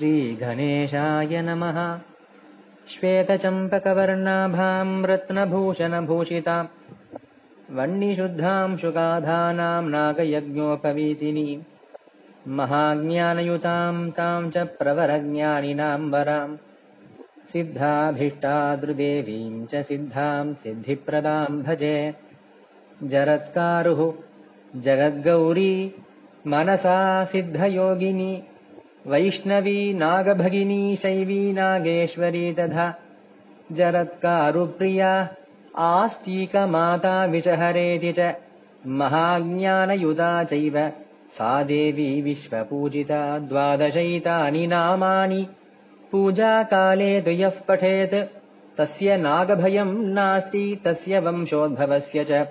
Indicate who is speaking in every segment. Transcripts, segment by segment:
Speaker 1: श्रीगणेशाय नमः। श्वेतचम्पकवर्णाभाम् रत्नभूषणभूषिताम् वह्निशुद्धाम् शुकाधानाम् नागयज्ञोपवीतिनी महाज्ञानयुताम् ताम् च प्रवरज्ञानिनाम् वराम् सिद्धाभीष्टादृदेवीम् च सिद्धाम् सिद्धिप्रदाम् भजे जरत्कारुः जगद्गौरी मनसा सिद्धयोगिनी वैष्णवी नागभगिनी शैवी नागेश्वरी तथा जरत्कारुप्रिया आस्तीकमाता विचहरेति च महाज्ञानयुता चैव सा देवी विश्वपूजिता द्वादशैतानि नामानि। पूजाकाले तु यः पठेत्। तस्य नागभयम् नास्ति तस्य वंशोद्भवस्य च।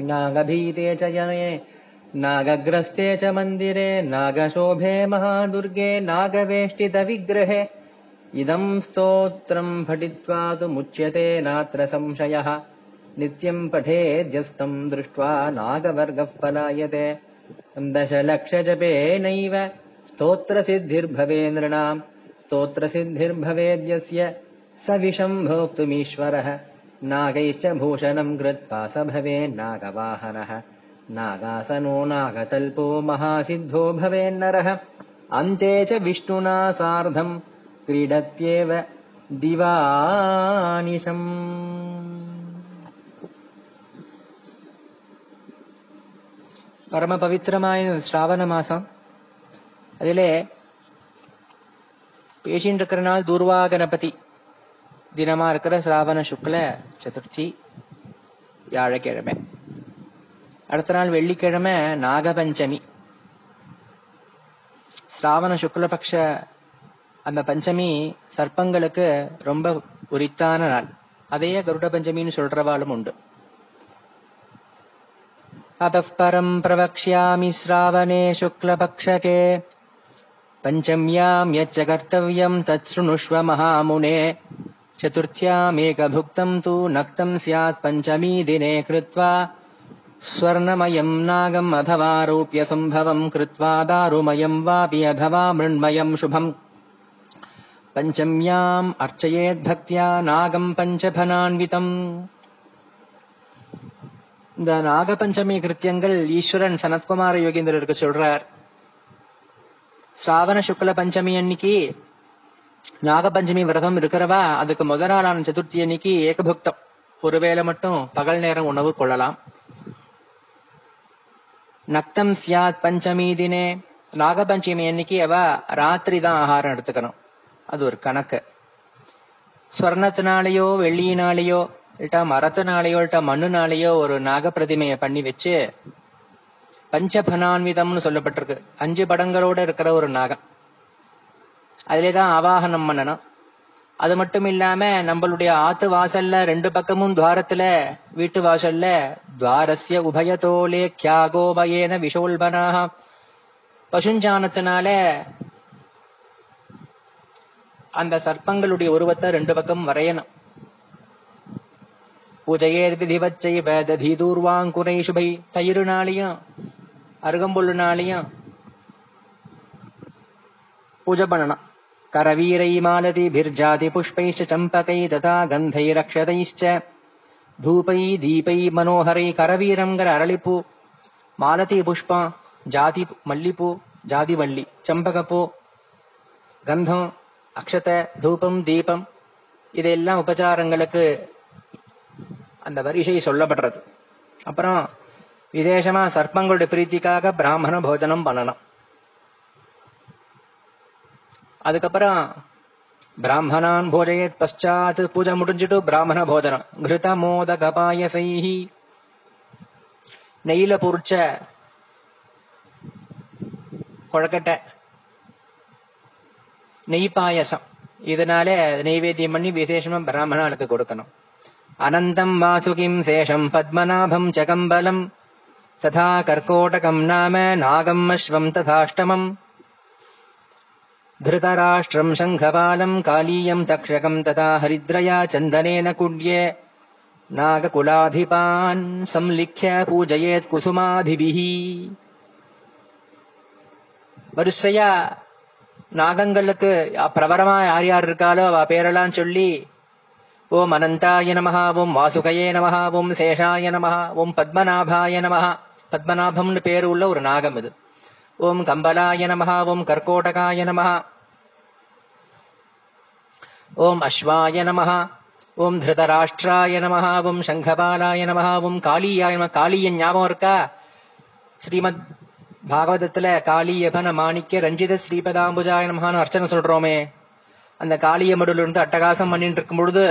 Speaker 1: नागभीते च जने नागग्रस्ते च मन्दिरे नागशोभे महादुर्गे नागवेष्टितविग्रहे। इदम् स्तोत्रम् पठित्वा तु मुच्यते नात्र संशयः। नित्यम् पठेद्यस्तम् दृष्ट्वा नागवर्गः पलायते। दशलक्षजपेनैव स्तोत्रसिद्धिर्भवे नृणाम् स्तोत्रसिद्धिर्भवेद्यस्य स विषम् भोक्तुमीश्वरः नागैश्च भूषणम् कृत्वा स भवेन्नागवाहनः नागासनो नागतल्पो महासिद्धो भवेन्नरः अन्ते च विष्णुना सार्धम् क्रीडत्येव दिवानिशम् பரம பவித்திரமான ஸ்ராவண மாசம் அதிலே பேசிட்டு இருக்கிற நாள் துர்வா கணபதி தினமா இருக்கிற சிராவண சுக்ல சதுர்த்தி வியாழக்கிழமை அடுத்த நாள் வெள்ளிக்கிழமை நாகபஞ்சமி சிராவண சுக்லபக்ஷ அந்த பஞ்சமி சர்ப்பங்களுக்கு ரொம்ப உரித்தான நாள் அதையே கருட பஞ்சமின்னு சொல்றவாளும் உண்டு अतः परम् प्रवक्ष्यामि श्रावणे शुक्लपक्षके पञ्चम्याम् यच्च कर्तव्यम् तच्छृणुष्व महामुने चतुर्थ्यामेकभुक्तम् तु नक्तम् स्यात् पञ्चमी दिने कृत्वा स्वर्णमयम् नागम् अथवारोप्य सम्भवम् कृत्वा दारुमयम् वापि अथवा मृण्मयम् शुभम् पञ्चम्याम् अर्चयेद्भक्त्या नागम् पञ्चफलान्वितम् இந்த நாகபஞ்சமி கிருத்தியங்கள் ஈஸ்வரன் சனத்குமார யோகேந்திரருக்கு சொல்றார் ஸ்ராவண சுக்ல பஞ்சமி அன்னைக்கு நாகபஞ்சமி விரதம் இருக்கிறவா அதுக்கு முதல் நாளான சதுர்த்தி அன்னைக்கு ஏகபுக்தம் ஒருவேளை மட்டும் பகல் நேரம் உணவு கொள்ளலாம் நக்தம் சியாத் பஞ்சமி தினே. நாகபஞ்சமி அன்னைக்கு அவ ராத்திரி தான் ஆகாரம் எடுத்துக்கணும். அது ஒரு கணக்கு. ஸ்வர்ணத்தினாலேயோ வெள்ளியினாலேயோ இல்லட்டா மரத்தினாலேயோ இல்லட்டா மண்ணுனாலேயோ ஒரு நாகப்பிரதிமையை பண்ணி வச்சு பஞ்சபனான்விதம்னு சொல்லப்பட்டிருக்கு. அஞ்சு படங்களோட இருக்கிற ஒரு நாகம். அதுலேதான் ஆவாகனம் பண்ணணும். அது மட்டும் இல்லாம நம்மளுடைய ஆத்து வாசல்ல ரெண்டு பக்கமும் துவாரத்துல வீட்டு வாசல்ல துவாரஸ்ய உபயதோலே கியாகோபயேன விஷோல்பனாக பசுஞ்சானத்தினால அந்த சர்ப்பங்களுடைய உருவத்தை ரெண்டு பக்கம் வரையணும். பூஜையேதிவச்சைவ தீதூர்வாங்குரை சுபை தயிருனாலையும் அருகம்புல்லுனாலையும் பூஜை பண்ணணும். करवीरै मालतीभिर्जाति पुष्पैश्च चम्पकै तथा गन्धैरक्षतैश्च धूपै दीपै मनोहरै करवीरं कर அரளிப்பூ மாலதி புஷ்பம் ஜாதி மல்லிப்பூ ஜாதிவள்ளி சம்பகப்பூ கந்தம் அக்ஷத தூபம் தீபம் இதெல்லாம் உபச்சாரங்களுக்கு அந்த வரிசை சொல்லப்படுறது அப்புறம் விசேஷமா சர்ப்பங்களுடைய பிரீத்திக்காக பிராமண போஜனம் பண்ணணும் அதுக்கப்புறம் பிராமணான் போஜயத் பஷாத் பூஜை முடிஞ்சிட்டு பிராமண போஜனம். கிருத மோத கபாயசைஹி நெய்யில பொறிச்ச கொழக்கட்டை. நெய் பாயசம். இதனால நெய்வேத்தியம் பண்ணி விசேஷமா பிராமணாளுக்கு கொடுக்கணும். அனந்தம் வாசுகிம் சேஷம் பத்மநாபம் சகம்பலம். ததா கர்கோடகம் நாம நாகம் அஸ்வம் ததாஷ்டமம். धृतराष्ट्रम् शङ्खपालम् कालीयम् तक्षकम् तथा हरिद्रया चन्दनेन कुड्ये नागकुलाधिपान् संलिख्य पूजयेत् कुसुमाधिभिः வரிசையா நாகங்களுக்கு பிரபரமா யார் யார் இருக்காளோ அவ பேரெல்லாம் சொல்லி ஓம் அனந்தாய நமஹ ஓம் வாசுகையே நமஹ ஓம் சேஷாய நமஹ ஓம் பத்மநாபாய நமஹ பத்மநாபம்னு பேர் உள்ள ஒரு நாகம் இது ஓம் கம்பலாய நமஹ ஓம் கர்கோடகாய நமஹ. ஓம் அஸ்வாய நமஹா ஓம் திருதராஷ்டிராய நமஹ ஓம் சங்கபாலாய நமஹ ஓம் காளியாய நம காளியன் ஞாபகம் இருக்கா? ஸ்ரீமத் பாகவதத்துல காளியபன மாணிக்க ரஞ்சித ஸ்ரீபதாம்புஜாய நமஹான்னு அர்ச்சனை சொல்றோமே. அந்த காளிய மடுல இருந்து அட்டகாசம் பண்ணிட்டு இருக்கும் பொழுது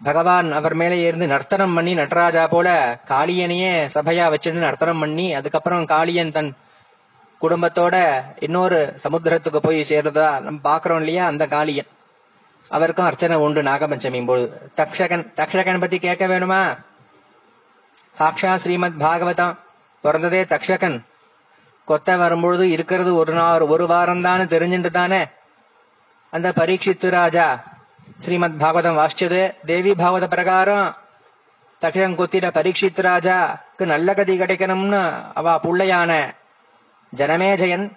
Speaker 1: பகவான் அவர் மேலே இருந்து நர்த்தனம் பண்ணி நடராஜா போல காளியனையே சபையா வச்சுட்டு நர்த்தனம் பண்ணி அதுக்கப்புறம் காளியன் தன் குடும்பத்தோட இன்னொரு சமுத்திரத்துக்கு போய் சேர்றதா நம்ம பாக்குறோம் இல்லையா? அந்த காளியன். அவருக்கும் அர்ச்சனை உண்டு நாகபஞ்சமி போது. தக்ஷகன் தக்ஷகன் பத்தி கேட்க வேணுமா? சாக்ஷா ஸ்ரீமத் பாகவதம். பிறந்ததே தக்ஷகன். கொத்த வரும்பொழுது இருக்கிறது ஒரு நாள் ஒரு வாரம் தானே தெரிஞ்சுட்டு தானே? அந்த பரீட்சித்து ராஜா ஸ்ரீமத் பாகவதம் வாசிச்சது. தேவி பாகவத பிரகாரம் தக்ஷகன் கொத்திட பரீட்சித் ராஜாக்கு நல்ல கதி கிடைக்கணும்னு அவ புள்ளையான ஜனமேஜயன்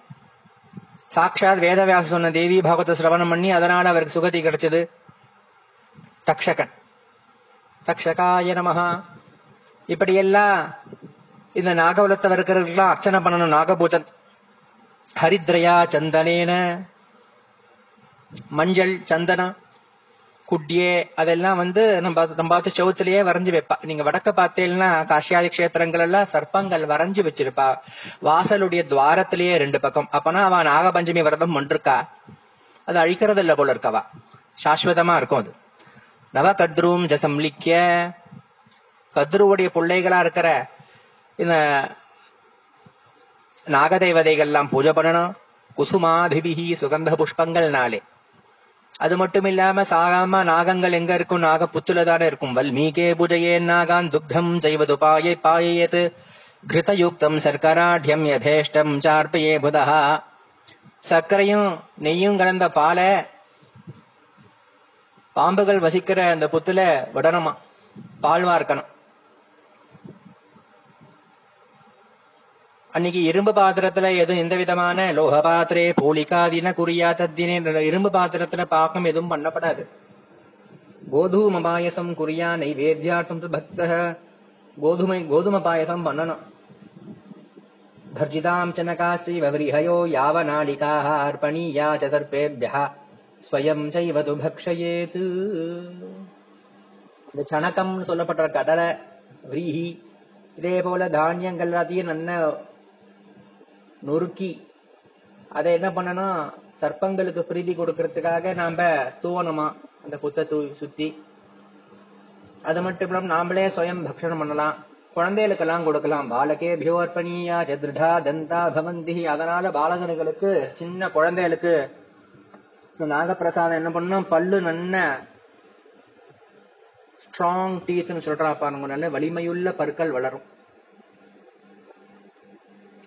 Speaker 1: சாட்சாத் வேதவியாச சொன்ன தேவி பாகவத சிரவணம் பண்ணி அதனால அவருக்கு சுகதி கிடைச்சது. தக்ஷகன். தக்ஷகாய நமஹா. இப்படியெல்லாம் இந்த நாகவலத்தை இருக்கிறவர்களாம் அர்ச்சனை பண்ணணும். நாகபூஜன். ஹரித்ரயா சந்தனேன. மஞ்சள் சந்தனம். குட்டியே அதெல்லாம் வந்து நம்ம நம்ம பார்த்து செவுத்துலயே வரைஞ்சு வைப்பா. நீங்க வடக்க பார்த்தீங்கன்னா காஷியாதி கஷேத்திரங்கள் எல்லாம் சர்ப்பங்கள் வரைஞ்சு வச்சிருப்பா. வாசலுடைய துவாரத்திலேயே ரெண்டு பக்கம். அப்பனா அவ நாகபஞ்சமி விரதம் ஒன்றிருக்கா? அது அழிக்கிறது இல்ல போல இருக்கவா? சாஸ்வதமா இருக்கும் அது. நவ கத்ரூம் ஜசம்லிக்க கத்ருவுடைய பிள்ளைகளா இருக்கிற இந்த நாகதேவதைகள்லாம் பூஜை பண்ணணும். குசுமாதிபிகி சுகந்த புஷ்பங்கள்னாலே அது மட்டும் இல்லாம சாகாம நாகங்கள் எங்க இருக்கும்? நாக புத்துலதான இருக்கும் வல்மீகே பூஜையே நாகான் துக்தம் செய்வது பாயை பாயேத் கிருதயுக்தம் சர்க்கராட்யம் யதேஷ்டம் சார்பயே புதா சர்க்கரையும் நெய்யும் கலந்த பாலை பாம்புகள் வசிக்கிற அந்த புத்துல விடணுமா? பால்வா இருக்கணும். அன்னைக்கு இரும்பு பாத்திரத்துல எதுவும் எந்த விதமான லோக பாத்திரே பூலிகாதின குறியா தத்தினே இரும்பு பாத்திரத்துல பாக்கம் எதுவும் பண்ணப்படாது கோதும பாயசம் குறியா நைவேத்தியாட்டம் பக்த கோதுமை கோதும பாயசம் பண்ணணும் भर्जिताम् च नकाश्चैव व्रीहयो यावनालिकाः अर्पणीया च सर्पेभ्यः ஸ்வயம் செய்வது பக்ஷயேத்து இந்த சணக்கம்னு சொல்லப்படுற கடலை விரீஹி இதே போல தானியங்கள் எல்லாத்தையும் நல்ல நொறுக்கி. அதை என்ன பண்ணணும் சர்ப்பங்களுக்கு பிரீதி கொடுக்கறதுக்காக நாம தூவணுமா அந்த புத்த தூ சுத்தி. அது மட்டும் இல்லாம நாமளே சுயம் பக்ஷணம் பண்ணலாம். குழந்தைகளுக்கெல்லாம் கொடுக்கலாம். பாலகே பியோர்பணியா சதுர்டா தந்தா பவந்தி. அதனால பாலகர்களுக்கு சின்ன குழந்தைகளுக்கு இந்த நாகப்பிரசாதம் என்ன பண்ணும் பல்லு நல்ல ஸ்ட்ராங் டீத்னு சொல்றா பாருங்க நல்ல வலிமையுள்ள பற்கள் வளரும்.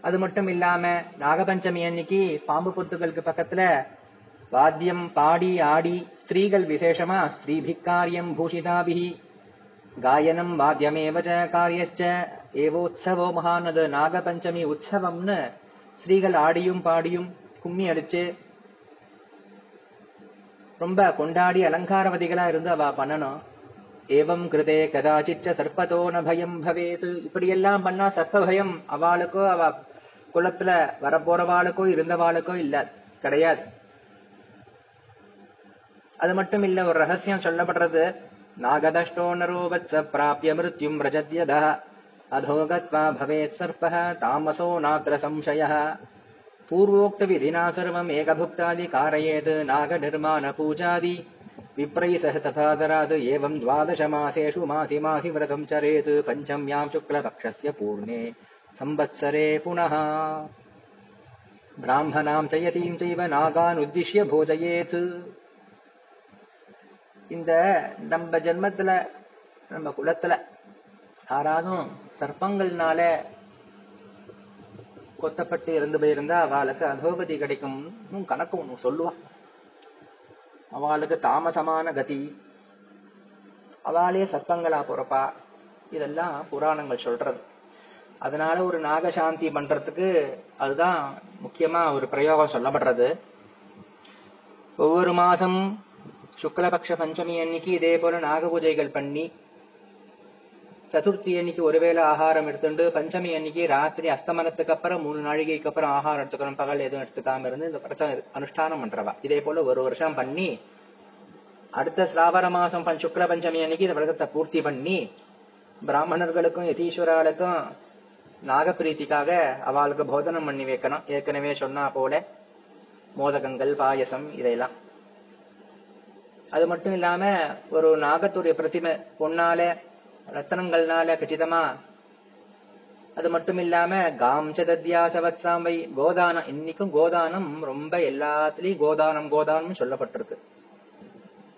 Speaker 1: அது மட்டும் இல்லாம நாகபஞ்சமி அன்னைக்கு பாம்பு பொத்துகளுக்கு பக்கத்துல வாத்தியம் பாடி ஆடி ஸ்திரீகள் விசேஷமா ஸ்ரீபிக்காரியம் பூஷிதாபிஹி. காயனம் வாத்தியமேவ ச காரியச்ச ஏவோத்சவோ மகானது நாகபஞ்சமி உற்சவம்னு ஸ்ரீகள் ஆடியும் பாடியும் கும்மி அடிச்சு ரொம்ப கொண்டாடி அலங்காரவதிகளா இருந்து அவ பண்ணணும். ஏவம் கிருதே கதாச்சிச்ச சர்ப்பதோ ந பயம் பவேத். இப்படி எல்லாம் பண்ணா சர்ப்ப பயம் அவளுக்கோ அவ குழப்பத்துல வரப்போறவாளுக்கோ இருந்தவாளுக்கோ இல்ல. கிடையாது. அது மட்டும் இல்ல ஒரு ரகசியம் சொல்லப்படுறது நாகதஷ்டோ நரோவத்ச பிராபிய மிருத்யும் ரஜத்யத. அதோகத்வா பவேத் சர்ப தாமசோ நாத்திர சம்சய பூர்வோக்த விதினா சர்வம் ஏகபுக்தாதி காரயேத் நாக நிர்மாண பூஜாதி. விப்ரைசக ததாதராத் ஏவம் துவாதச மாசேஷு மாசி மாசி விரதம் சரேத் பஞ்சம்யாம் சுக்லபக்ஷஸ்ய பூர்ணே. संवत्सरे पुनः ब्राह्मणाम् च यतीम् चैव नागान् उद्दिश्य भोजयेत् இந்த நம்ம ஜென்மத்துல நம்ம குலத்துல யாராலும் சர்ப்பங்கள்னால கொத்தப்பட்டு இறந்து போயிருந்தா அவளுக்கு அதோகதி கிடைக்கும் கணக்கு ஒண்ணு சொல்லுவான் அவளுக்கு தாமசமான கதி அவளே சர்ப்பங்களா பிறப்பா இதெல்லாம் புராணங்கள் சொல்றது அதனால ஒரு நாகசாந்தி பண்றதுக்கு அதுதான் முக்கியமா ஒரு பிரயோகம் சொல்லப்படுறது. ஒவ்வொரு மாசம் சுக்லபக்ஷ பஞ்சமி அன்னைக்கு இதே போல நாக பூஜைகள் பண்ணி சதுர்த்தி அன்னைக்கு ஒருவேளை ஆகாரம் எடுத்துட்டு பஞ்சமி அன்னைக்கு ராத்திரி அஸ்தமனத்துக்கு அப்புறம் மூணு நாழிகைக்கு அப்புறம் ஆகாரம் எடுத்துக்கணும் பகல் எதுவும் எடுத்துக்காம இருந்து இந்த பிரச்சனை அனுஷ்டானம் பண்றவா. இதே போல ஒரு வருஷம் பண்ணி அடுத்த ஸ்ராவர மாசம் சுக்ல பஞ்சமி அன்னைக்கு இந்த விரதத்தை பூர்த்தி பண்ணி பிராமணர்களுக்கும் யதீஸ்வராளுக்கும் நாகப்பிரீத்திக்காக அவளுக்கு போதனம் பண்ணி வைக்கணும். ஏற்கனவே சொன்னா போல மோதகங்கள் பாயசம் இதையெல்லாம். அது மட்டும் இல்லாம ஒரு நாகத்துடைய பிரதிமை பொன்னால ரத்தனங்கள்னால கச்சிதமா. அது மட்டும் இல்லாம காம்சதத்யாசவத்சாம்பை கோதானம். இன்னைக்கும் கோதானம் ரொம்ப எல்லாத்துலயும் கோதானம் கோதானம் சொல்லப்பட்டிருக்கு.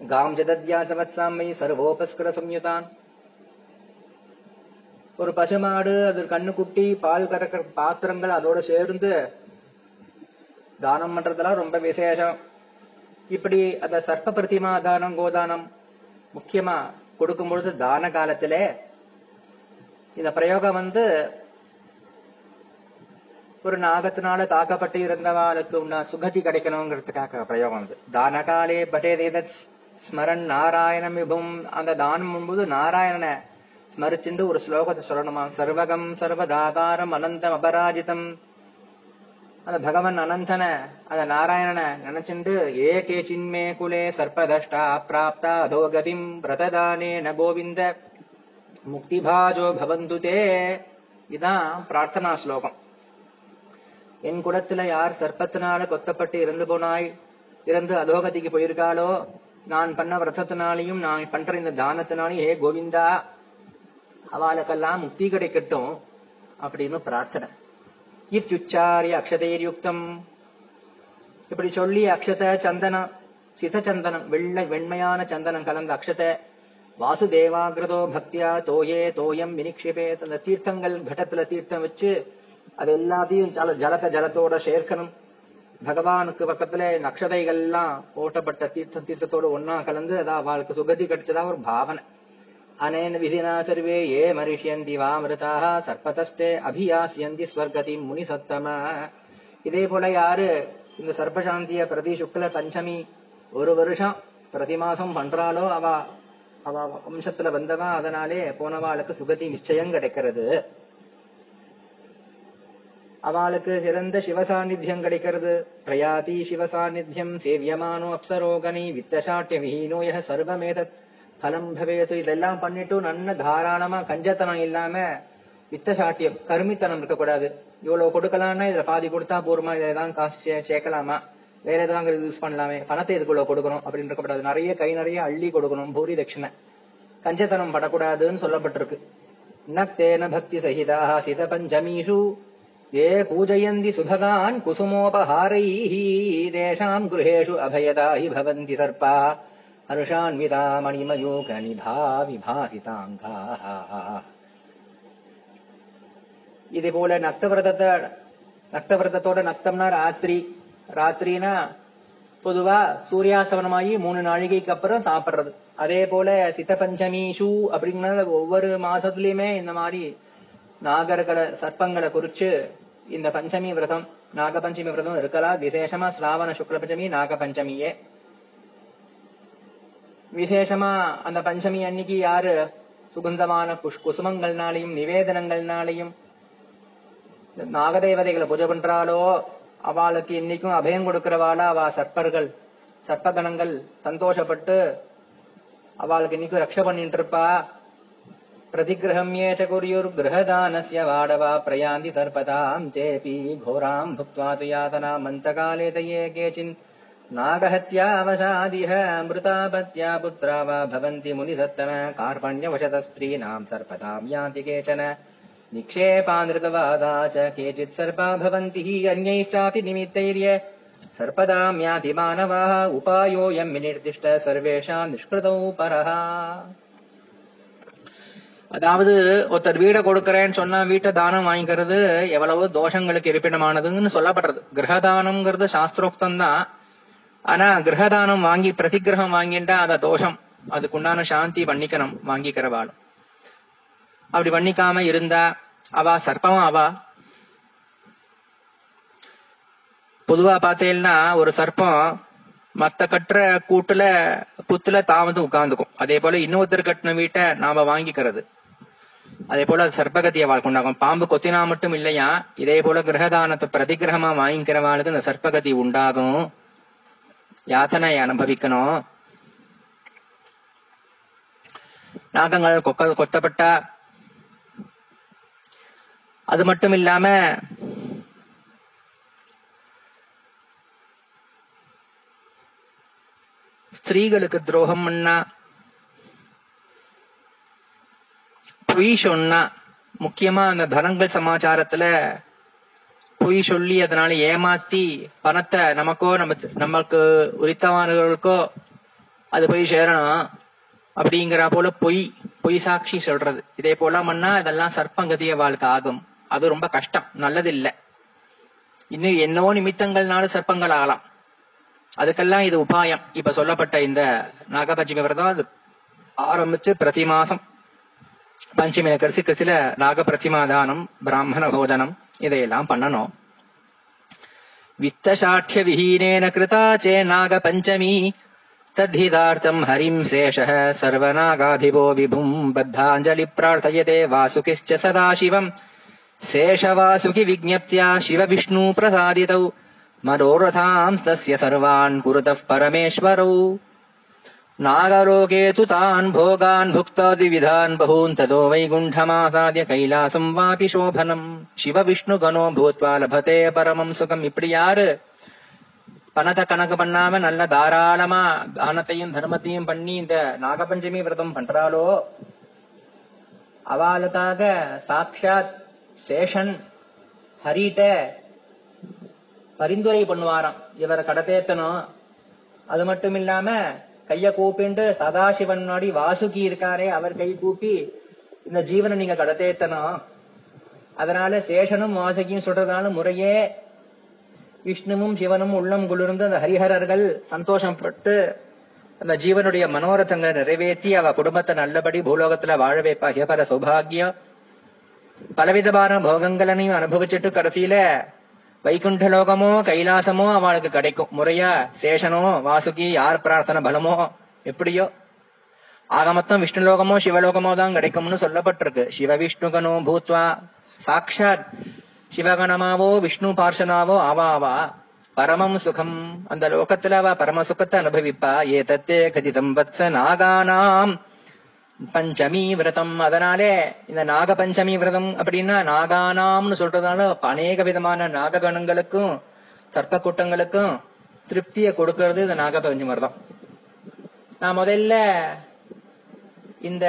Speaker 1: காம்சதத்யாசவத்சாம்பை ஜதத்யா சர்வோபஸ்கர சம்யுதான். ஒரு பசுமாடு அது கண்ணுக்குட்டி பால் கறக்கிற பாத்திரங்கள் அதோட சேர்ந்து தானம் பண்றதெல்லாம் ரொம்ப விசேஷம். இப்படி அந்த சர்ப்ப பிரதிமா தானம் கோதானம் முக்கியமா கொடுக்கும் பொழுது தான காலத்திலே இந்த பிரயோகம் வந்து ஒரு நாகத்தினால தாக்கப்பட்டு இருந்தவாளுக்கு உள்ள சுகதி கிடைக்கணுங்கிறதுக்காக பிரயோகம் வந்து தான காலே பட்டே ஸ்மரன் நாராயணம் விபும். அந்த தானம் பண்ணும்போது நாராயணனை ஸ்மரிச்சுண்டு ஒரு ஸ்லோகத்தை சொல்லணுமா சர்வகம் சர்வதாதாரம் அனந்தம் அபராஜிதம். அந்த பகவன் அனந்தன அந்த நாராயணனை நினைச்சுண்டு ஏ கே சின்மே குலே சர்ப்பதஷ்டா பிராப்தா அதோகதிம் பிரததானே ந கோவிந்த. முக்திபாஜோ பவந்துதே இதான் பிரார்த்தனா ஸ்லோகம். என் குலத்துல யார் சர்ப்பத்தினால கொத்தப்பட்டு இறந்து போனாய் இறந்து அதோகதிக்கு போயிருக்காளோ? நான் பண்ண விரதத்தினாலையும் நான் பண்ற இந்த தானத்தினாலையும் ஏ கோவிந்தா அவளுக்கெல்லாம் முக்தி கிடைக்கட்டும் அப்படின்னு பிரார்த்தனை. இத்யுச்சாரிய அக்ஷதையுக்தம் இப்படி சொல்லி அக்ஷத சந்தனம் சிதச்சந்தனம் வெள்ளை வெண்மையான சந்தனம் கலந்த அக்ஷத வாசுதேவாகிருதோ பக்தியா தோயே தோயம் வினிக்ஷிபே அந்த தீர்த்தங்கள் கடத்துல தீர்த்தம் வச்சு அது எல்லாத்தையும் ஜல ஜலத்தை ஜலத்தோட சேர்க்கணும். பகவானுக்கு பக்கத்துல நக்ஷதைகள்லாம் போட்டப்பட்ட தீர்த்தம் தீர்த்தத்தோட ஒன்னா கலந்து அதான் அவளுக்கு சுகதி கிடைச்சதா ஒரு பாவனை. அனேன விதினா சர்வே ஏ மரிஷ்யந்தி வாமிருதாக சர்பதஸ்தே அபியாசியந்தி ஸ்வர்கதி முனி சத்தம இதே போல யாரு இந்த சர்ப்பசாந்திய பிரதி சுக்ல பஞ்சமி ஒரு வருஷம் பிரதி மாசம் பண்றாளோ அவ அவ வம்சத்துல வந்தவா அதனாலே போனவாளுக்கு சுகதி நிச்சயம் கிடைக்கிறது. அவளுக்கு சிறந்த சிவசாநித்தியம் கிடைக்கிறது. பிரயாதி சிவசாநித்தியம் சேவியமானோ அப்சரோகனி வித்தசாட்டிய விஹீனோ சர்வமேதத் பலம் பவேது இதெல்லாம் பண்ணிட்டு நல்ல தாராளமா கஞ்சத்தனம் இல்லாம வித்தசாட்டியம் கருமித்தனம் இருக்கக்கூடாது. இவ்வளவு கொடுக்கலாம்னா இதுல பாதி கொடுத்தா போருமா? இதை தான் காசு சேர்க்கலாமா? வேற எதாவது யூஸ் பண்ணலாமே. பணத்தை இதுக்குள்ள கொடுக்கணும் அப்படின்னு இருக்கக்கூடாது. நிறைய கை நிறைய அள்ளி கொடுக்கணும் பூரி தட்சிணை. கஞ்சத்தனம் படக்கூடாதுன்னு சொல்லப்பட்டிருக்கு. நக்தேன பக்தி சகிதா சித பஞ்சமீஷு. ஏ பூஜயந்தி சுபகான் குசுமோபஹாரைஹி. தேஷாம் குருஹேஷு அபயதாஹி பவந்தி சர்பா ஹர்ஷான்விதா மணிமயூக இதே போல நக்தவிரதத்தை நக்தவிரதத்தோட நக்தம்னா ராத்திரி. ராத்திரினா பொதுவா சூரியாஸ்தமனமாகி மூணு நாழிகைக்கு அப்புறம் சாப்பிடுறது. அதே போல சித்த பஞ்சமி ஷூ அப்படிங்கிற ஒவ்வொரு மாசத்துலயுமே இந்த மாதிரி நாகர்களை சர்ப்பங்களை குறிச்சு இந்த பஞ்சமி விரதம் நாகபஞ்சமி விரதம் இருக்கலாம் விசேஷமா ஸ்ராவண சுக்ல பஞ்சமி நாகபஞ்சமியே. விசேஷமா அந்த பஞ்சமி அன்னைக்கு யாரு? சுகந்தமான குஷ் குசுமங்கள்னாலையும் நிவேதனங்கள்னாலையும். நாகதேவதைகளை பூஜை பண்றாளோ அவளுக்கு இன்னைக்கும் அபயம் கொடுக்கிறவாளா அவ சர்ப்பர்கள். சர்ப்பகணங்கள் சந்தோஷப்பட்டு அவளுக்கு இன்னைக்கும் ரக்ஷ பண்ணிட்டு இருப்பா பிரதிகிரகம்யே சகுரியுர் கிரகதானஸ்ய வாடவா பிரயாந்தி சர்பதாம் தேபி கோராம் புக்வா துயாதனா மந்தகாலே தயே கேச்சின் केचिन् नागहत्यावशादिह मृतापत्या पुत्रा वा भवन्ति मुनिसत्तम कार्पण्यवशतस्त्रीणाम् सर्पताम् यान्ति केचन निक्षेपानृतवादा च केचित् सर्पा भवन्ति हि अन्यैश्चापि निमित्तैर्य सर्पदाम् याति मानवाः उपायोऽयम् विनिर्दिष्ट सर्वेषाम् निष्कृतौ परः அதாவது ஒருத்தர் வீடை கொடுக்கறேன்னு சொன்னா வீட்டை தானம் வாங்கிக்கிறது எவ்வளவோ தோஷங்களுக்கு இருப்பிடமானதுன்னு சொல்லப்படுறது கிரகதானம்ங்கிறது சாஸ்திரோக்தம் தான் ஆனா கிரகதானம் வாங்கி பிரதிகிரகம் வாங்கிண்டா அத தோஷம். அதுக்குண்டான சாந்தி பண்ணிக்கணும் வாங்கிக்கிறவாள் அப்படி பண்ணிக்காம இருந்தா அவா சர்ப்பமா அவா. பொதுவா பார்த்தேன்னா ஒரு சர்ப்பம் மத்த கட்டுற கூட்டுல புத்துல தான் வந்து உட்கார்ந்துக்கும். அதே போல இன்னொருத்தர் கட்டின வீட்டை நாம வாங்கிக்கிறது. அதே போல சர்ப்பகத்தியை வாழ்க்கொண்டாகும் பாம்பு கொத்தினா மட்டும் இல்லையா இதே போல கிரகதானத்தை பிரதிகிரகமா வாங்கிக்கிறவாளுக்கு இந்த சர்ப்பகதி உண்டாகும். யாத்தனை அனுபவிக்கணும்? நாகங்கள் கொக்க கொத்தப்பட்டா. அது மட்டும் இல்லாம ஸ்திரீகளுக்கு துரோகம் பண்ணா பொய் சொன்னா முக்கியமா அந்த தனங்கள் சமாச்சாரத்துல பொய் சொல்லி அதனால ஏமாத்தி பணத்தை நமக்கோ நம்ம நமக்கு உரித்தவானவர்களுக்கோ அது போய் சேரணும் அப்படிங்கிற போல பொய் பொய் சாட்சி சொல்றது. இதே போல பண்ணா இதெல்லாம் சர்ப்பங்கதிய வாழ்க்கை ஆகும். அது ரொம்ப கஷ்டம். நல்லது இல்ல இன்னும் என்னவோ நிமித்தங்கள்னால சர்ப்பங்கள் ஆகலாம். அதுக்கெல்லாம் இது உபாயம். இப்ப சொல்லப்பட்ட இந்த நாகபஞ்சமி விரதம் அது ஆரம்பிச்சு பிரதி மாசம் பஞ்சமியில கடைசி கடைசியில நாக பிரதிமா தானம் பிராமண போஜனம் இதையெல்லாம் பண்ணணும். வித்தசாட்சிய விஹீனேன கிருதா சே நாக பஞ்சமி தத்ஹிதார்த்தம் ஹரிம் சேஷ சர்வநாகாபிபோ விபும் பத்தாஞ்சலி பிரார்த்தயதே வாசுகிஷ்ச சதாசிவம் சேஷவாசுகி விஜப்தியா சிவ விஷ்ணு பிரசாதிதௌ மனோரதாம்ஸ்தஸ்ய சர்வான் குருதः பரமேஸ்வரौ. नागलोके तु तान् भोगान् भुक्तादिविधान् बहून् ततो वैकुण्ठमासाद्य कैलासम् वापि शोभनम् சிவவிஷ்ணுகனோ பூத்வா லபதே பரமம் சுகம் இப்படி யாரு பணத்தை கணக்கு பண்ணாம நல்ல தாராளமா தானத்தையும் தர்மத்தையும் பண்ணி இந்த நாகபஞ்சமி விரதம் பண்றாளோ அவளுக்காக சாட்சாத் சேஷன் ஹரிட்ட பரிந்துரை பண்ணுவாராம் இவரை கடத்தேத்தணும் அது மட்டும் இல்லாம கைய கூப்பிண்டு சதாசிவன் முன்னாடி வாசுகி இருக்காரே அவர் கை கூப்பி இந்த ஜீவனை நீங்க கடத்தேத்தனும் அதனால சேஷனும் வாசுகியும் சொல்றதுனால முறையே விஷ்ணுவும் சிவனும் உள்ளம் குளிர்ந்து அந்த ஹரிஹரர்கள் சந்தோஷப்பட்டு அந்த ஜீவனுடைய மனோரதங்களை நிறைவேற்றி அவ குடும்பத்தை நல்லபடி பூலோகத்துல வாழ வைப்பா. ஹிபர சௌபாகியம். பலவிதமான போகங்களையும் அனுபவிச்சுட்டு கடைசியில வைகுண்ட லோகமோ கைலாசமோ அவளுக்கு கிடைக்கும். முறையா சேஷனோ வாசுகி யார் பிரார்த்தனை பலமோ எப்படியோ. ஆக மொத்தம் விஷ்ணு லோகமோ சிவலோகமோ தான் கிடைக்கும்னு சொல்லப்பட்டிருக்கு. சிவ விஷ்ணுகனோ பூத்வா சாட்சாத் சிவகணமாவோ விஷ்ணு பார்ஷனாவோ ஆவாவா. பரமம் சுகம். அந்த லோகத்துல அவ பரம சுகத்தை அனுபவிப்பா. ஏ தத்தே கதிதம் வத்ச நாகானாம். பஞ்சமி விரதம். அதனாலே இந்த நாக பஞ்சமி விரதம் அப்படின்னா நாகானாம்னு சொல்றதுனால அநேக விதமான நாககணங்களுக்கும் சர்ப்ப கூட்டங்களுக்கும் திருப்தியை கொடுக்கறது இந்த நாக பஞ்சமி விரதம். நான் முதல்ல இந்த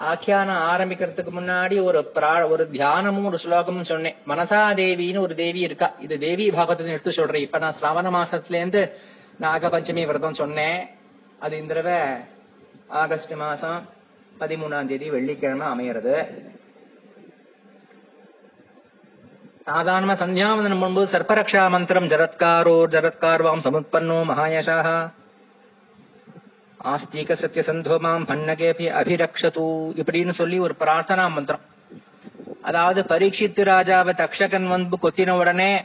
Speaker 1: ஆக்கியானம் ஆரம்பிக்கிறதுக்கு முன்னாடி ஒரு பிரா ஒரு தியானமும் ஒரு ஸ்லோகமும் சொன்னேன். மனசா தேவின்னு ஒரு தேவி இருக்கா? இது தேவி பாகத்தை எடுத்து சொல்றேன். இப்ப நான் சிராவண மாசத்துல இருந்து நாக பஞ்சமி விரதம் சொன்னேன். அது இந்த தடவை ஆகஸ்ட் மாசம் பதிமூணாம் தேதி வெள்ளிக்கிழமை அமையிறது. சாதாரண சந்தியாவந்தனம் பண்ணும்போது சர்ப்பரக்ஷா மந்திரம் ஜரத்காரோ ஜரத்கார்வாம் சமுத்பன்னோ மகாயசாக ஆஸ்திக சத்திய சந்தோமாம் பன்னகேபி அபிரக்ஷது இப்படின்னு சொல்லி ஒரு பிரார்த்தனா மந்திரம். அதாவது பரீட்சித்து ராஜாவை தக்ஷகன் வந்து கொத்தின உடனே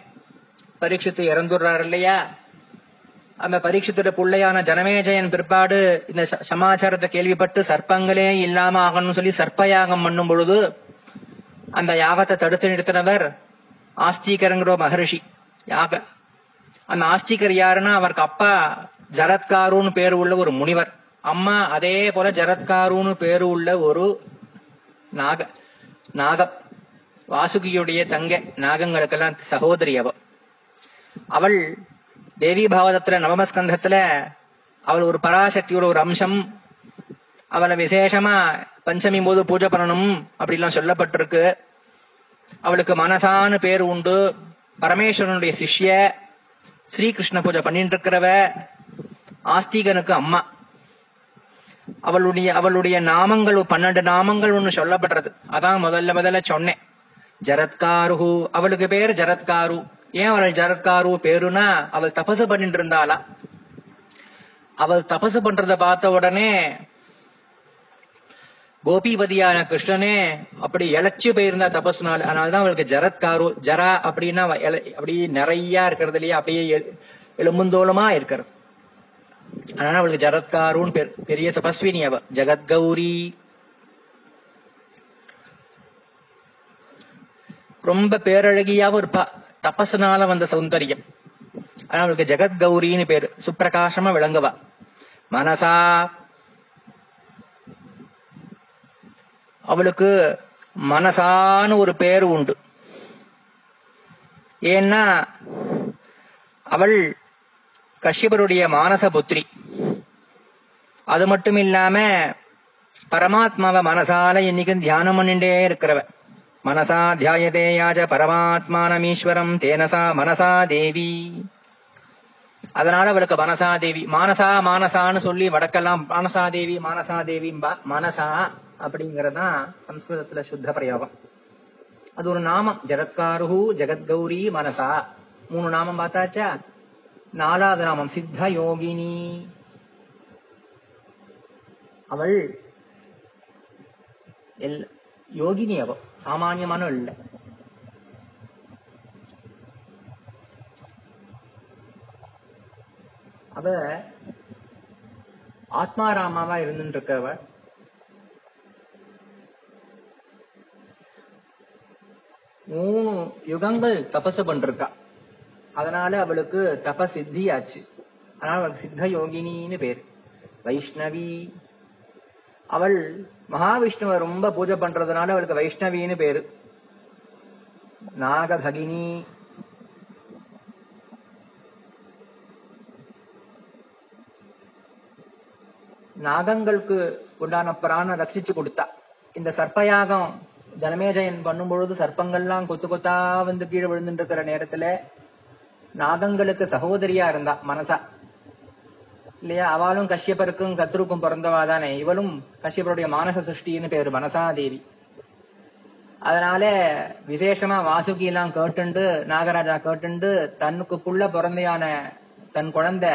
Speaker 1: பரீட்சித்து இறந்துடுறாரு இல்லையா? அந்த பரீட்சித்துட பிள்ளையான ஜனமேஜயன் பிற்பாடு இந்த ச- சமாச்சாரத்தை கேள்விப்பட்டு சர்ப்பங்களே இல்லாம ஆகணும்னு சொல்லி சர்ப்பயாகம் பண்ணும் பொழுது அந்த யாகத்தை தடுத்து நிறுத்தினவர் ஆஸ்திகருங்கிற மகரிஷி யாக. அந்த ஆஸ்திகர் யாருன்னா அவருக்கு அப்பா ஜரத்காருன்னு பேரு உள்ள ஒரு முனிவர். அம்மா அதே போல ஜரத்காருன்னு பேரு உள்ள ஒரு நாக நாகம். வாசுகியுடைய தங்க நாகங்களுக்கெல்லாம் சகோதரி அவள் தேவி பாவதத்துல நவமஸ்கந்தத்துல அவள் ஒரு பராசக்தியோட ஒரு அம்சம். அவளை விசேஷமா பஞ்சமி போது பூஜை பண்ணணும் அப்படிலாம் சொல்லப்பட்டிருக்கு. அவளுக்கு மனசான பேர் உண்டு. பரமேஸ்வரனுடைய சிஷ்ய ஸ்ரீகிருஷ்ண பூஜை பண்ணிட்டு இருக்கிறவ ஆஸ்திகனுக்கு அம்மா. அவளுடைய அவளுடைய நாமங்கள் பன்னெண்டு நாமங்கள் ஒண்ணு சொல்லப்படுறது அதான் முதல்ல முதல்ல சொன்னேன். ஜரத்காரு அவளுக்கு பேர் ஜரத்காரு. ஏன் அவளை ஜரத்காரு பேருனா அவள் தபசு பண்ணிட்டு இருந்தாளா அவள் தபசு பண்றத பார்த்த உடனே கோபிபதியான கிருஷ்ணனே அப்படி இழைச்சு போயிருந்தா தபஸ்னால அதனாலதான் அவளுக்கு ஜரத்காரு ஜரா அப்படின்னா அப்படி அப்படியே நிறைய இருக்கிறது இல்லையா? அப்படியே எலும்புந்தோளமா எலும்புந்தோலமா இருக்கிறது. அதனால அவளுக்கு ஜரத்காருன்னு பேர் பெரிய தபஸ்வினி அவ. ஜெகத்கௌரி. ரொம்ப பேரழகியாவும் இருப்பா. தபசுனால வந்த சௌந்தரியம். ஆனா அவளுக்கு ஜெகத்கௌரின்னு பேரு. சுப்பிரகாசமா விளங்குவா. மனசா அவளுக்கு மனசான்னு ஒரு பேர் உண்டு. ஏன்னா அவள் கஷ்யபருடைய மானச புத்திரி. அது மட்டும் இல்லாம பரமாத்மாவை மனசால என்னைக்கும் தியானம் பண்ணிட்டே இருக்கிறவ. மனசா தியாயதே யாஜ பரமாத்மானமீஸ்வரம் தேனசா மனசா தேவி. அதனால அவளுக்கு மனசா தேவி. மானசா மானசான்னு சொல்லி வடக்கெல்லாம் மானசா தேவி மானசா தேவிம்பா மனசா அப்படிங்கறதுதான் சம்ஸ்கிருதத்துல சுத்த பிரயோகம். அது ஒரு நாமம். ஜெகத்காரு ஜெகத்கௌரி மனசா. மூணு நாமம் பார்த்தாச்சா? நாலாவது நாமம் சித்த யோகினி. அவள் எல் யோகினி அவ சாமானியமான இல்ல அவ ஆத்மாராமாவா இருந்துட்டு இருக்கவ மூணு யுகங்கள் தபசு பண்றா அதனால அவளுக்கு தப சித்தியாச்சு அதனால அவளுக்கு சித்த யோகினின்னு பேர். வைஷ்ணவி அவள் மகாவிஷ்ணுவை ரொம்ப பூஜை பண்றதுனால அவளுக்கு வைஷ்ணவின்னு பேரு. நாகபகினி. நாகங்களுக்கு உண்டான பிராணம் ரட்சிச்சு கொடுத்தா. இந்த சர்ப்பயாகம் ஜனமேஜயன் பண்ணும் பொழுது சர்ப்பங்கள்லாம் கொத்து கொத்தா வந்து கீழே விழுந்துட்டு இருக்கிற நேரத்துல நாகங்களுக்கு சகோதரியா இருந்தா மனசா. இல்லையா? அவளும் கஷ்யப்பருக்கும் கத்ருக்கும் பிறந்தவா தானே இவளும் கஷ்யப்பருடைய மானச சிருஷ்டின்னு பேரு மனசாதேவி. அதனால விசேஷமா வாசுகி எல்லாம் கேட்டுண்டு நாகராஜா கேட்டுண்டு தன்னுக்கு புள்ள பிறந்தையான தன் குழந்தை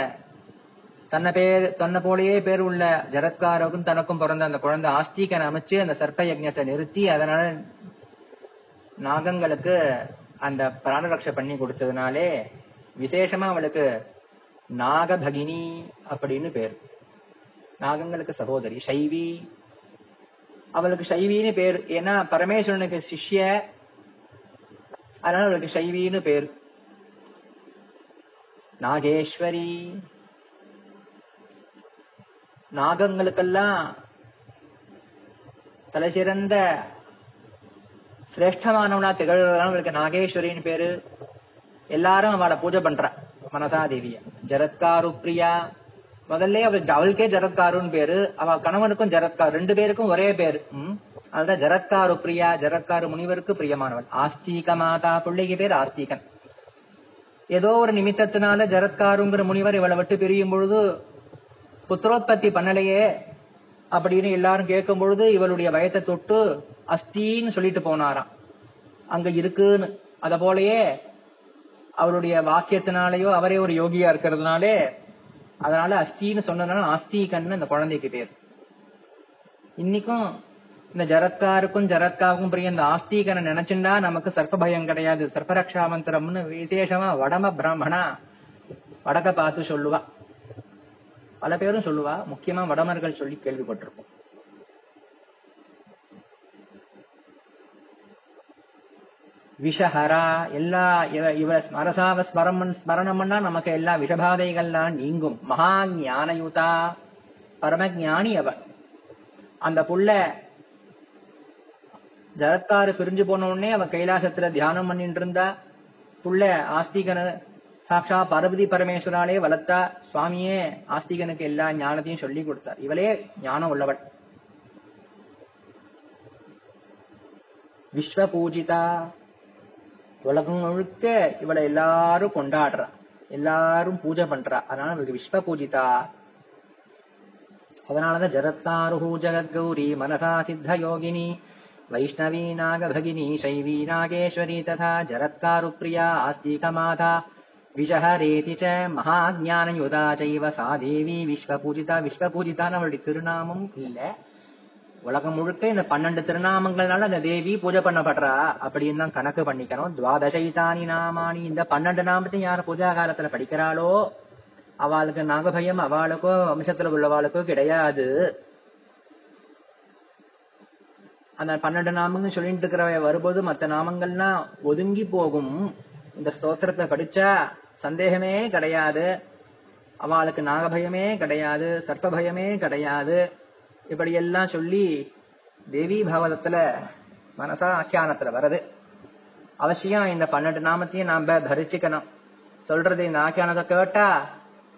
Speaker 1: தன்னை பேர் தன்னை போலயே பேர் உள்ள ஜரத்காரருக்கும் தனக்கும் பிறந்த அந்த குழந்தை ஆஸ்திகன் அமைச்சு அந்த சர்ப்ப யஜ்ஞத்தை நிறுத்தி அதனால நாகங்களுக்கு அந்த பிராணரட்சை பண்ணி கொடுத்ததுனாலே விசேஷமா அவளுக்கு நாகபகினி அப்படின்னு பேர். நாகங்களுக்கு சகோதரி சைவி அவளுக்கு சைவின்னு பேர். ஏன்னா பரமேஸ்வரனுக்கு சிஷ்ய. அதனால அவளுக்கு சைவின்னு பேர். நாகேஸ்வரி. நாகங்களுக்கெல்லாம் தலைசிறந்த சிரேஷ்டமானவனா திகழ்றதுனால அவளுக்கு நாகேஸ்வரின்னு பேரு. எல்லாரும் அவளை பூஜை பண்றா. மனசா தேவிய ஜரத்காரு பிரியா முதல்ல அவள் அவளுக்கே ஜரத்காருன்னு பேரு. அவ கணவனுக்கும் ஜரத்கார் ரெண்டு பேருக்கும் ஒரே பேரு. உம் அதுதான் ஜரத்காரு பிரியா ஜரத்காரு முனிவருக்கு பிரியமானவள். ஆஸ்தீக மாதா பிள்ளைக்கு பேர் ஆஸ்தீகன். ஏதோ ஒரு நிமித்தத்தினால ஜரத்காருங்கிற முனிவர் இவளை விட்டு பிரியும் பொழுது புத்திரோத்பத்தி பண்ணலையே அப்படின்னு எல்லாரும் கேட்கும் பொழுது இவளுடைய வயத்தை தொட்டு அஸ்தின்னு சொல்லிட்டு போனாராம். அங்க இருக்குன்னு. அத போலயே அவருடைய வாக்கியத்தினாலேயோ அவரே ஒரு யோகியா இருக்கிறதுனாலே அதனால அஸ்தின்னு சொன்னதுனால ஆஸ்திகன்னு அந்த குழந்தைக்கு பேர் இன்னைக்கும் இந்த ஜரத்காருக்கும் ஜரத்காவுக்கும் பிரிய இந்த ஆஸ்திகனை நினைச்சுண்டா நமக்கு சர்ப்ப பயம் கிடையாது. சர்ப்பரக்ஷா மந்திரம்னு விசேஷமா வடம பிராமணா வடக்க பார்த்து சொல்லுவா. பல பேரும் சொல்லுவா. முக்கியமா வடமர்கள் சொல்லி கேள்விப்பட்டிருப்போம். விஷஹரா எல்லா இவ இவ ஸ்மரசாவ ஸ்மரம் நமக்கு எல்லா விஷபாதைகள்லாம் நீங்கும். மகா ஞானயுதா பரம ஞானி அவ. அந்த புள்ள ஜரத்காரு பிரிஞ்சு போன உடனே அவ கைலாசத்துல தியானம் பண்ணிட்டு இருந்தா புள்ள ஆஸ்திகன சாட்சா பார்வதி பரமேஸ்வராலே வளர்த்தா சுவாமியே ஆஸ்திகனுக்கு எல்லா ஞானத்தையும் சொல்லி கொடுத்தார். இவளே ஞானம் உள்ளவள். விஸ்வ பூஜிதா உலகம் முழுக்க இவளை எல்லாரும் கொண்டாடுறா. எல்லாரும் பூஜை பண்றா. அதனால இவளுக்கு விஸ்வ பூஜிதா அதனாலதான் ஜரத்தாருஹூ ஜகத்கௌரி மனசா சித்த யோகினி வைஷ்ணவி நாகபகினி சைவி நாகேஸ்வரி ததா ஜரத்காரு பிரியா ஆஸ்திக மாதா விஷஹரேதி ச மகாஜானயுதா சைவ சா தேவி விஸ்வபூஜிதா விஸ்வபூஜிதான்னு அவளுடைய திருநாமம் இல்லை. உலகம் முழுக்க இந்த பன்னெண்டு திருநாமங்கள்னால அந்த தேவி பூஜை பண்ணப்படுறா. அப்படின்னு தான் கணக்கு பண்ணிக்கணும். துவாதசைதானி நாமானி இந்த பன்னெண்டு நாமத்தையும் யார் பூஜா காலத்துல படிக்கிறாளோ அவளுக்கு நாகபயம் அவளுக்கோ வம்சத்துல உள்ளவாளுக்கோ கிடையாது. அந்த பன்னெண்டு நாமங்கள் சொல்லிட்டு இருக்கிறவ வரும்போது மத்த நாமங்கள்னா ஒதுங்கி போகும். இந்த ஸ்தோத்திரத்தை படிச்சா சந்தேகமே கிடையாது. அவளுக்கு நாகபயமே கிடையாது சர்ப்பபயமே கிடையாது. இப்படியெல்லாம் சொல்லி தேவி பாகவதத்துல மனசா ஆக்கியானத்துல வருது அவசியம் இந்த பன்னெண்டு நாமத்தையும் நாம தரிச்சுக்கணும். சொல்றது இந்த ஆக்கியானத்தை கேட்டா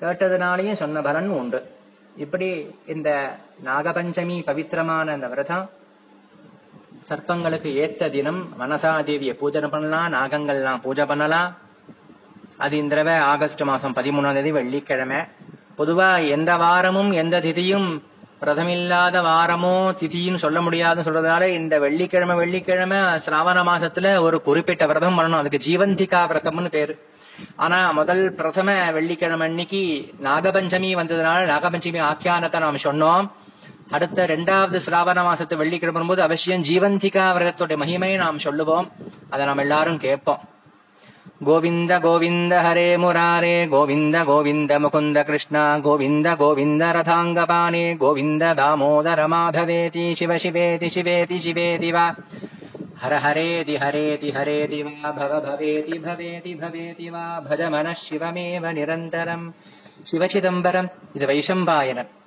Speaker 1: கேட்டதுனாலையும் சொன்ன பலன் உண்டு. இப்படி இந்த நாகபஞ்சமி பவித்திரமான இந்த விரதம் சர்ப்பங்களுக்கு ஏத்த தினம் மனசா தேவியை பூஜை பண்ணலாம் நாகங்கள்லாம் பூஜை பண்ணலாம் அது இந்த தடவை ஆகஸ்ட் மாசம் பதிமூணாம் தேதி வெள்ளிக்கிழமை. பொதுவா எந்த வாரமும் எந்த திதியும் பிரதமில்லாத வாரமோ திதின்னு சொல்ல முடியாதுன்னு சொல்றதுனால இந்த வெள்ளிக்கிழமை வெள்ளிக்கிழமை சிராவண மாசத்துல ஒரு குறிப்பிட்ட விரதம் பண்ணணும். அதுக்கு ஜீவந்திகா விரதம்னு பேரு. ஆனா முதல் பிரதம வெள்ளிக்கிழமை அன்னைக்கு நாகபஞ்சமி வந்ததுனால நாகபஞ்சமி ஆக்கியானத்தை நாம் சொன்னோம். அடுத்த ரெண்டாவது சிராவண மாசத்து வெள்ளிக்கிழமை போது அவசியம் ஜீவந்திகா விரதத்துடைய மகிமையை நாம் சொல்லுவோம். அதை நாம் எல்லாரும் கேட்போம். गोविन्द गोविन्द हरे मुरारे। गोविन्द गोविन्द मुकुन्द कृष्ण। गोविन्द गोविन्द गोविन्दरथाङ्गपाने गोविन्द दामोदर माधवेति शिव शिवेति शिवेति शिवेति वा। हर हरेति हरेति हरेति वा। भव भवेति भवेति भवेति वा। भज मनः शिवमेव निरन्तरम्। शिवचिदम्बरम् इति वैशम्पायनम्